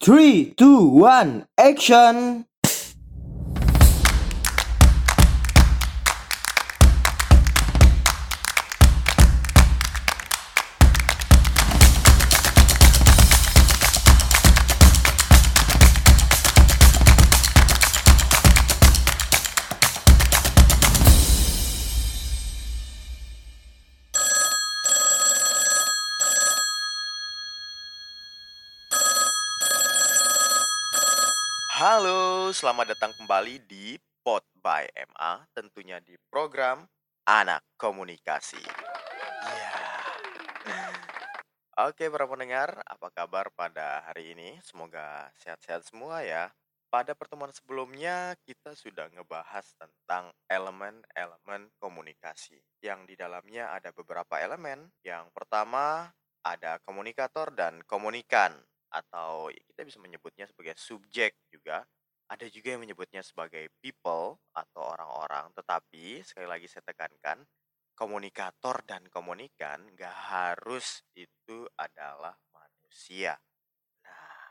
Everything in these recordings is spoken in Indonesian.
Three, two, one, action! Halo, selamat datang kembali di Pod by MA, tentunya di program Anak Komunikasi. Ya. Oke, para pendengar, apa kabar pada hari ini? Semoga sehat-sehat semua ya. Pada pertemuan sebelumnya, kita sudah ngebahas tentang elemen-elemen komunikasi. Yang di dalamnya ada beberapa elemen. Yang pertama, ada komunikator dan komunikan atau kita bisa menyebutnya sebagai subjek juga. Ada juga yang menyebutnya sebagai people atau orang-orang, tetapi sekali lagi saya tekankan, komunikator dan komunikan nggak harus itu adalah manusia. Nah,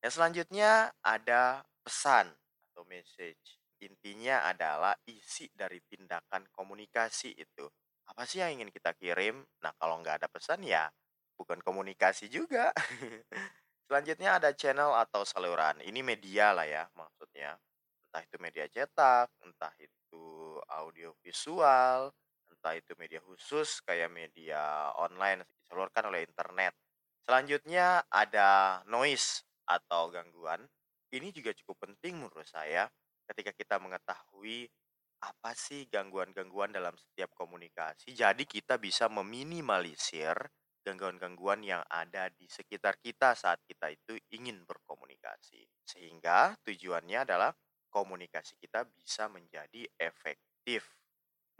yang selanjutnya ada pesan atau message. Intinya adalah isi dari tindakan komunikasi itu. Apa sih yang ingin kita kirim? Nah, kalau nggak ada pesan ya bukan komunikasi juga. Selanjutnya ada channel atau saluran. Ini media lah ya maksudnya. Entah itu media cetak, entah itu audio visual, entah itu media khusus kayak media online disalurkan oleh internet. Selanjutnya ada noise atau gangguan. Ini juga cukup penting menurut saya ketika kita mengetahui apa sih gangguan-gangguan dalam setiap komunikasi. Jadi kita bisa meminimalisir gangguan-gangguan yang ada di sekitar kita saat kita itu ingin berkomunikasi. Sehingga tujuannya adalah komunikasi kita bisa menjadi efektif.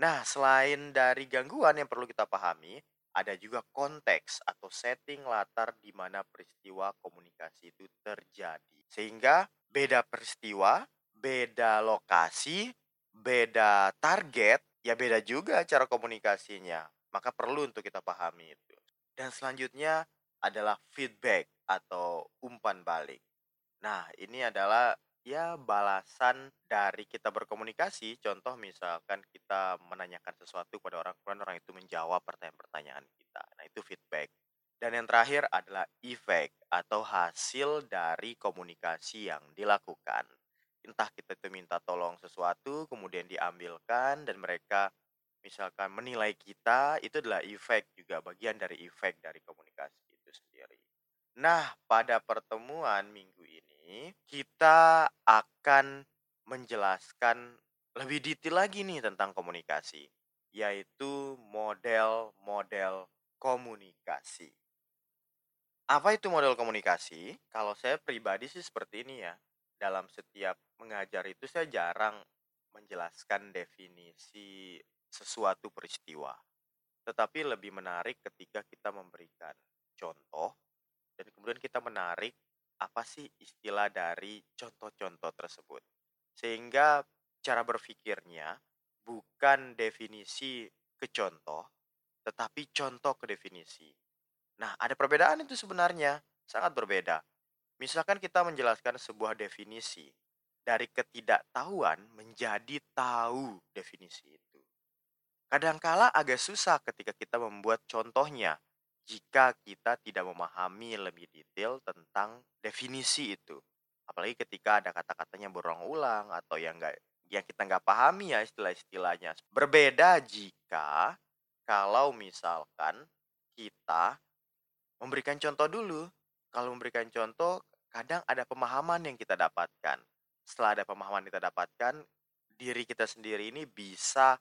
Nah, selain dari gangguan yang perlu kita pahami, ada juga konteks atau setting latar di mana peristiwa komunikasi itu terjadi. Sehingga beda peristiwa, beda lokasi, beda target, ya beda juga cara komunikasinya. Maka perlu untuk kita pahami itu. Dan selanjutnya adalah feedback atau umpan balik. Nah, ini adalah ya balasan dari kita berkomunikasi. Contoh misalkan kita menanyakan sesuatu pada orang, kemudian orang itu menjawab pertanyaan-pertanyaan kita. Nah, itu feedback. Dan yang terakhir adalah efek atau hasil dari komunikasi yang dilakukan. Entah kita itu minta tolong sesuatu, kemudian diambilkan dan mereka misalkan menilai kita itu adalah efek juga bagian dari efek dari komunikasi itu sendiri. Nah, pada pertemuan minggu ini kita akan menjelaskan lebih detail lagi nih tentang komunikasi, yaitu model-model komunikasi. Apa itu model komunikasi? Kalau saya pribadi sih seperti ini ya. Dalam setiap mengajar itu saya jarang menjelaskan definisi sesuatu peristiwa. Tetapi lebih menarik ketika kita memberikan contoh dan kemudian kita menarik apa sih istilah dari contoh-contoh tersebut. Sehingga cara berpikirnya bukan definisi ke contoh, tetapi contoh ke definisi. Nah, ada perbedaan itu sebenarnya, sangat berbeda. Misalkan kita menjelaskan sebuah definisi, dari ketidaktahuan menjadi tahu definisi itu. Kadangkala agak susah ketika kita membuat contohnya jika kita tidak memahami lebih detail tentang definisi itu. Apalagi ketika ada kata-katanya berulang-ulang atau yang enggak yang kita nggak pahami ya istilah-istilahnya. Berbeda jika kalau misalkan kita memberikan contoh dulu. Kalau memberikan contoh, kadang ada pemahaman yang kita dapatkan. Setelah ada pemahaman yang kita dapatkan, diri kita sendiri ini bisa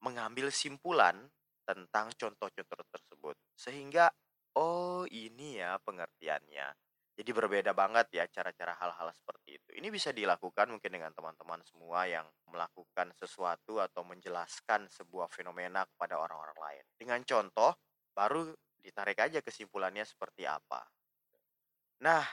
mengambil simpulan tentang contoh-contoh tersebut. Sehingga, oh ini ya pengertiannya. Jadi berbeda banget ya cara-cara hal-hal seperti itu. Ini bisa dilakukan mungkin dengan teman-teman semua yang melakukan sesuatu atau menjelaskan sebuah fenomena kepada orang-orang lain. Dengan contoh, baru ditarik aja kesimpulannya seperti apa. Nah,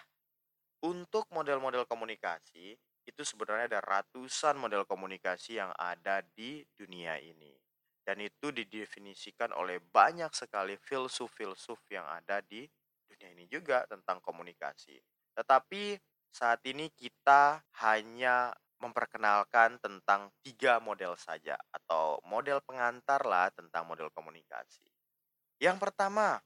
untuk model-model komunikasi, itu sebenarnya ada ratusan model komunikasi yang ada di dunia ini. Dan itu didefinisikan oleh banyak sekali filsuf-filsuf yang ada di dunia ini juga tentang komunikasi. Tetapi saat ini kita hanya memperkenalkan tentang tiga model saja atau model pengantar lah tentang model komunikasi. Yang pertama,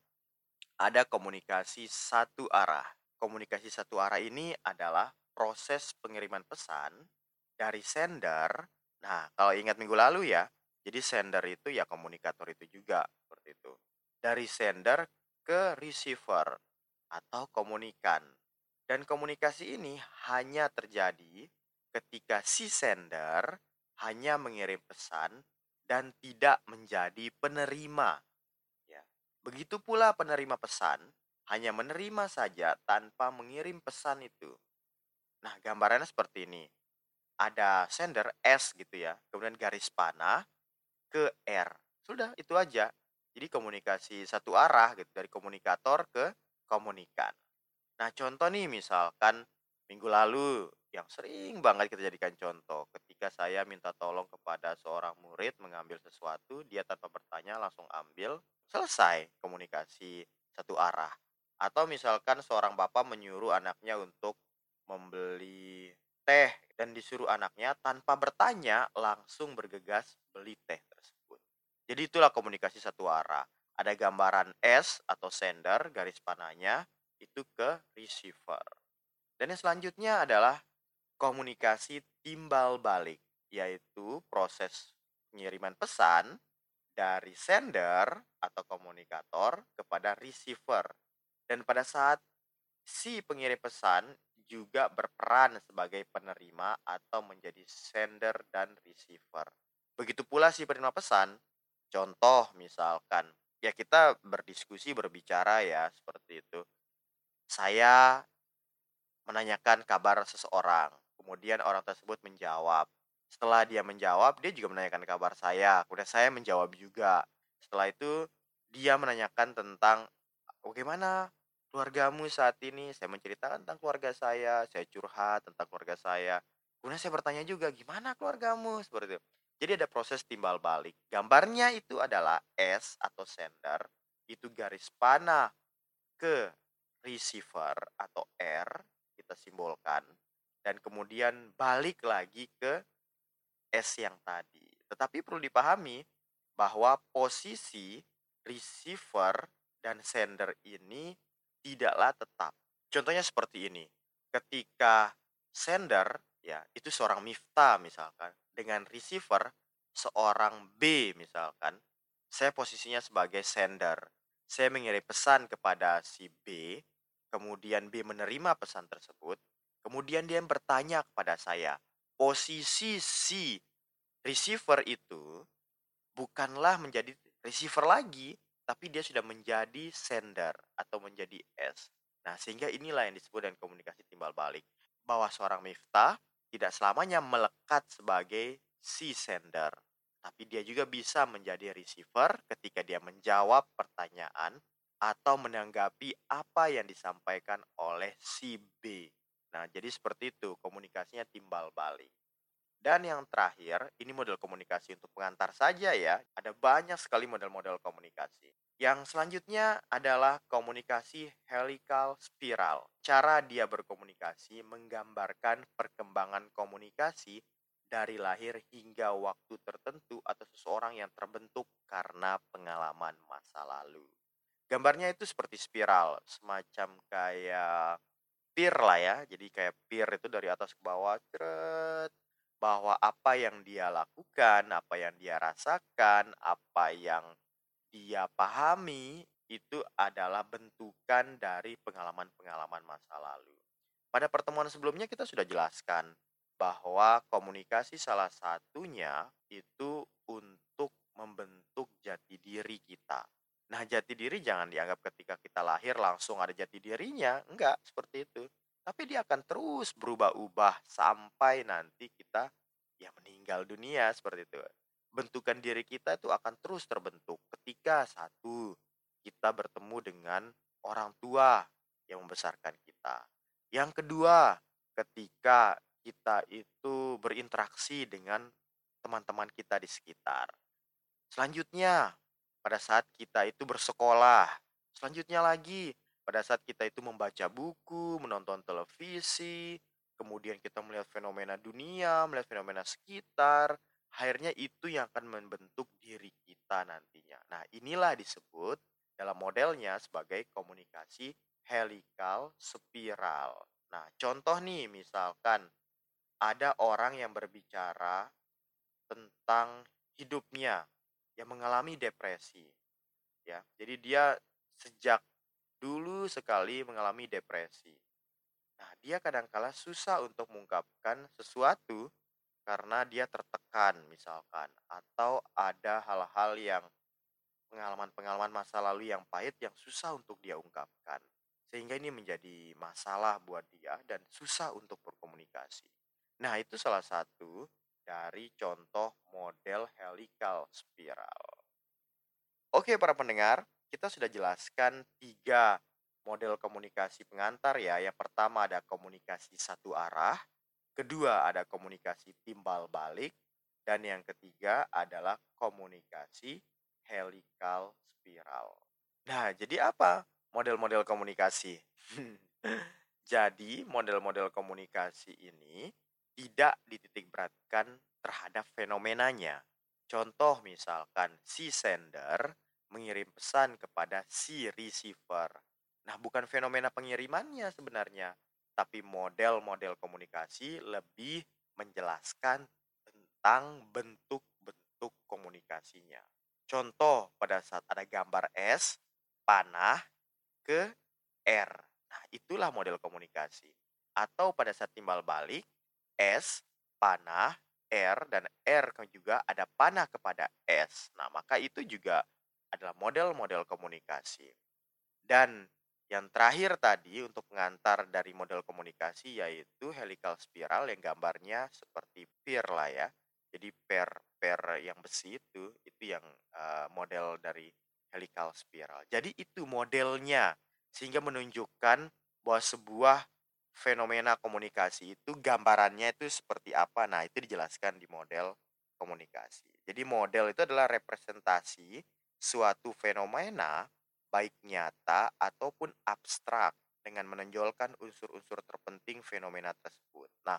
ada komunikasi satu arah. Komunikasi satu arah ini adalah proses pengiriman pesan dari sender. Nah, kalau ingat minggu lalu ya, jadi sender itu ya komunikator itu juga seperti itu. Dari sender ke receiver atau komunikan. Dan komunikasi ini hanya terjadi ketika si sender hanya mengirim pesan dan tidak menjadi penerima. Ya. Begitu pula penerima pesan hanya menerima saja tanpa mengirim pesan itu. Nah, gambarannya seperti ini. Ada sender S gitu ya, kemudian garis panah ke R. Sudah, itu aja. Jadi komunikasi satu arah gitu dari komunikator ke komunikan. Nah, contoh nih misalkan minggu lalu yang sering banget kita jadikan contoh ketika saya minta tolong kepada seorang murid mengambil sesuatu, dia tanpa bertanya langsung ambil, selesai komunikasi satu arah. Atau misalkan seorang bapak menyuruh anaknya untuk membeli teh dan disuruh anaknya tanpa bertanya langsung bergegas beli teh tersebut. Jadi itulah komunikasi satu arah. Ada gambaran S atau sender garis panahnya itu ke receiver. Dan yang selanjutnya adalah komunikasi timbal balik, yaitu proses pengiriman pesan dari sender atau komunikator kepada receiver. Dan pada saat si pengirim pesan juga berperan sebagai penerima atau menjadi sender dan receiver. Begitu pula si penerima pesan, contoh misalkan, ya kita berdiskusi, berbicara ya, seperti itu saya menanyakan kabar seseorang, kemudian orang tersebut menjawab. Setelah dia menjawab, dia juga menanyakan kabar saya, kemudian saya menjawab juga. Setelah itu, dia menanyakan tentang bagaimana keluargamu saat ini. Saya menceritakan tentang keluarga saya, saya curhat tentang keluarga saya. Kemudian saya bertanya juga, gimana keluargamu? Seperti itu. Jadi ada proses timbal balik. Gambarnya itu adalah S atau sender, itu garis panah ke receiver atau R kita simbolkan dan kemudian balik lagi ke S yang tadi. Tetapi perlu dipahami bahwa posisi receiver dan sender ini tidaklah tetap. Contohnya seperti ini. Ketika sender ya itu seorang Mifta misalkan dengan receiver seorang B misalkan saya posisinya sebagai sender saya mengirim pesan kepada si B kemudian B menerima pesan tersebut, kemudian dia bertanya kepada saya, posisi si receiver itu bukanlah menjadi receiver lagi, tapi dia sudah menjadi sender atau menjadi S. Nah, sehingga inilah yang disebut dengan komunikasi timbal balik. Bahwa seorang miftah tidak selamanya melekat sebagai si sender, tapi dia juga bisa menjadi receiver ketika dia menjawab pertanyaan atau menanggapi apa yang disampaikan oleh si B. Nah, jadi seperti itu komunikasinya timbal balik. Dan yang terakhir, ini model komunikasi untuk pengantar saja ya. Ada banyak sekali model-model komunikasi. Yang selanjutnya adalah komunikasi helical spiral. Cara dia berkomunikasi menggambarkan perkembangan komunikasi dari lahir hingga waktu tertentu atau seseorang yang terbentuk karena pengalaman masa lalu. Gambarnya itu seperti spiral, semacam kayak pier lah ya. Jadi kayak pier itu dari atas ke bawah, cret, bahwa apa yang dia lakukan, apa yang dia rasakan, apa yang dia pahami itu adalah bentukan dari pengalaman-pengalaman masa lalu. Pada pertemuan sebelumnya kita sudah jelaskan bahwa komunikasi salah satunya itu untuk membentuk jati diri kita. Nah, jati diri jangan dianggap ketika kita lahir langsung ada jati dirinya, enggak seperti itu. Tapi dia akan terus berubah-ubah sampai nanti kita ya meninggal dunia seperti itu. Bentukan diri kita itu akan terus terbentuk ketika satu kita bertemu dengan orang tua yang membesarkan kita. Yang kedua, ketika kita itu berinteraksi dengan teman-teman kita di sekitar. Selanjutnya, pada saat kita itu bersekolah. Selanjutnya lagi Pada saat kita itu membaca buku, menonton televisi, kemudian kita melihat fenomena dunia, melihat fenomena sekitar, akhirnya itu yang akan membentuk diri kita nantinya. Nah, inilah disebut dalam modelnya sebagai komunikasi helikal spiral. Nah, contoh nih misalkan ada orang yang berbicara tentang hidupnya yang mengalami depresi ya. Jadi dia sejak dulu sekali mengalami depresi. Nah, dia kadangkala susah untuk mengungkapkan sesuatu karena dia tertekan misalkan atau ada hal-hal yang pengalaman-pengalaman masa lalu yang pahit yang susah untuk dia ungkapkan. Sehingga ini menjadi masalah buat dia dan susah untuk berkomunikasi. Nah, itu salah satu dari contoh model helikal spiral. Oke, para pendengar, kita sudah jelaskan tiga model komunikasi pengantar ya. Yang pertama ada komunikasi satu arah, kedua ada komunikasi timbal balik, dan yang ketiga adalah komunikasi helikal spiral. Nah, jadi apa model-model komunikasi? jadi, model-model komunikasi ini tidak dititik beratkan terhadap fenomenanya. Contoh misalkan si sender mengirim pesan kepada si receiver. Nah, bukan fenomena pengirimannya sebenarnya, tapi model-model komunikasi lebih menjelaskan tentang bentuk-bentuk komunikasinya. Contoh pada saat ada gambar S, panah ke R. Nah, itulah model komunikasi. Atau pada saat timbal balik, S, panah, R, dan R juga ada panah kepada S. Nah, maka itu juga adalah model-model komunikasi. Dan yang terakhir tadi untuk mengantar dari model komunikasi yaitu helical spiral yang gambarnya seperti pear lah ya. Jadi per per yang besi itu itu yang uh, model dari helical spiral. Jadi itu modelnya sehingga menunjukkan bahwa sebuah fenomena komunikasi itu gambarannya itu seperti apa. Nah, itu dijelaskan di model komunikasi. Jadi model itu adalah representasi suatu fenomena baik nyata ataupun abstrak dengan menonjolkan unsur-unsur terpenting fenomena tersebut. Nah,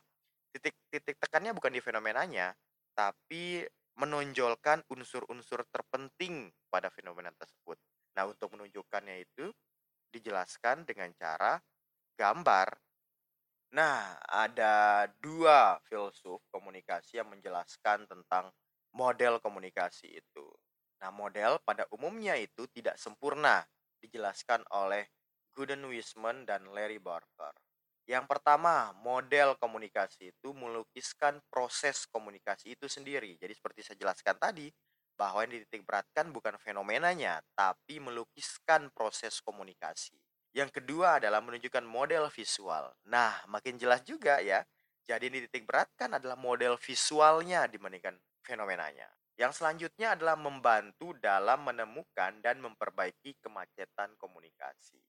titik-titik tekannya bukan di fenomenanya, tapi menonjolkan unsur-unsur terpenting pada fenomena tersebut. Nah, untuk menunjukkannya itu dijelaskan dengan cara gambar Nah, ada dua filsuf komunikasi yang menjelaskan tentang model komunikasi itu. Nah, model pada umumnya itu tidak sempurna, dijelaskan oleh Gordon Wiseman dan Larry Barker. Yang pertama, model komunikasi itu melukiskan proses komunikasi itu sendiri. Jadi seperti saya jelaskan tadi, bahwa yang dititik beratkan bukan fenomenanya, tapi melukiskan proses komunikasi. Yang kedua adalah menunjukkan model visual. Nah, makin jelas juga ya. Jadi ini titik beratkan adalah model visualnya dibandingkan fenomenanya. Yang selanjutnya adalah membantu dalam menemukan dan memperbaiki kemacetan komunikasi.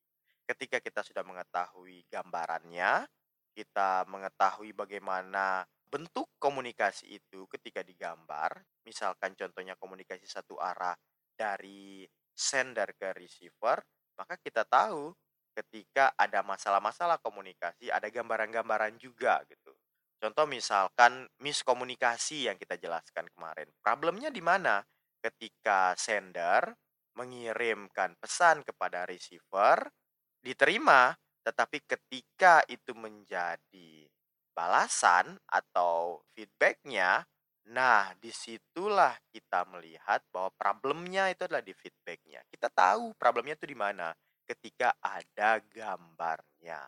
Ketika kita sudah mengetahui gambarannya, kita mengetahui bagaimana bentuk komunikasi itu ketika digambar, misalkan contohnya komunikasi satu arah dari sender ke receiver, maka kita tahu ketika ada masalah-masalah komunikasi, ada gambaran-gambaran juga gitu. Contoh misalkan miskomunikasi yang kita jelaskan kemarin. Problemnya di mana? Ketika sender mengirimkan pesan kepada receiver, diterima, tetapi ketika itu menjadi balasan atau feedbacknya, nah di situlah kita melihat bahwa problemnya itu adalah di feedbacknya. Kita tahu problemnya itu di mana ketika ada gambarnya.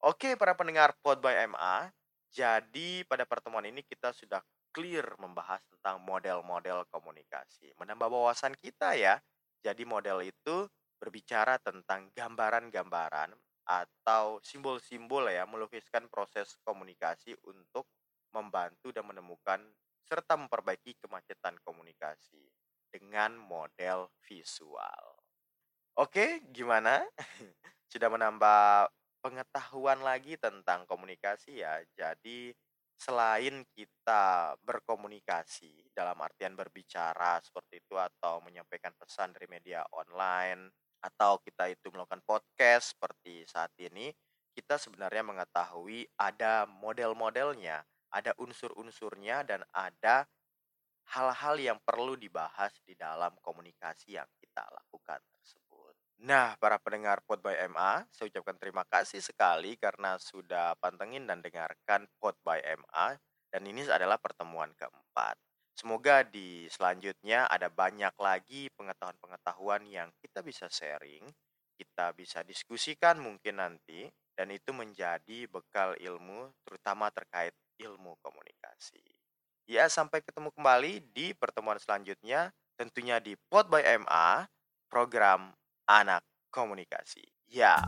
Oke, para pendengar Pod by MA, jadi pada pertemuan ini kita sudah clear membahas tentang model-model komunikasi. Menambah wawasan kita ya. Jadi model itu berbicara tentang gambaran-gambaran atau simbol-simbol ya melukiskan proses komunikasi untuk membantu dan menemukan serta memperbaiki kemacetan komunikasi dengan model visual. Oke, gimana? Sudah menambah pengetahuan lagi tentang komunikasi ya. Jadi selain kita berkomunikasi dalam artian berbicara seperti itu atau menyampaikan pesan dari media online atau kita itu melakukan podcast seperti saat ini, kita sebenarnya mengetahui ada model-modelnya, ada unsur-unsurnya, dan ada hal-hal yang perlu dibahas di dalam komunikasi yang kita lakukan tersebut. Nah, para pendengar Pod by MA, saya ucapkan terima kasih sekali karena sudah pantengin dan dengarkan Pod by MA dan ini adalah pertemuan keempat. Semoga di selanjutnya ada banyak lagi pengetahuan-pengetahuan yang kita bisa sharing, kita bisa diskusikan mungkin nanti, dan itu menjadi bekal ilmu terutama terkait ilmu komunikasi. Ya, sampai ketemu kembali di pertemuan selanjutnya, tentunya di Pod by MA, program Anak Komunikasi. Ya.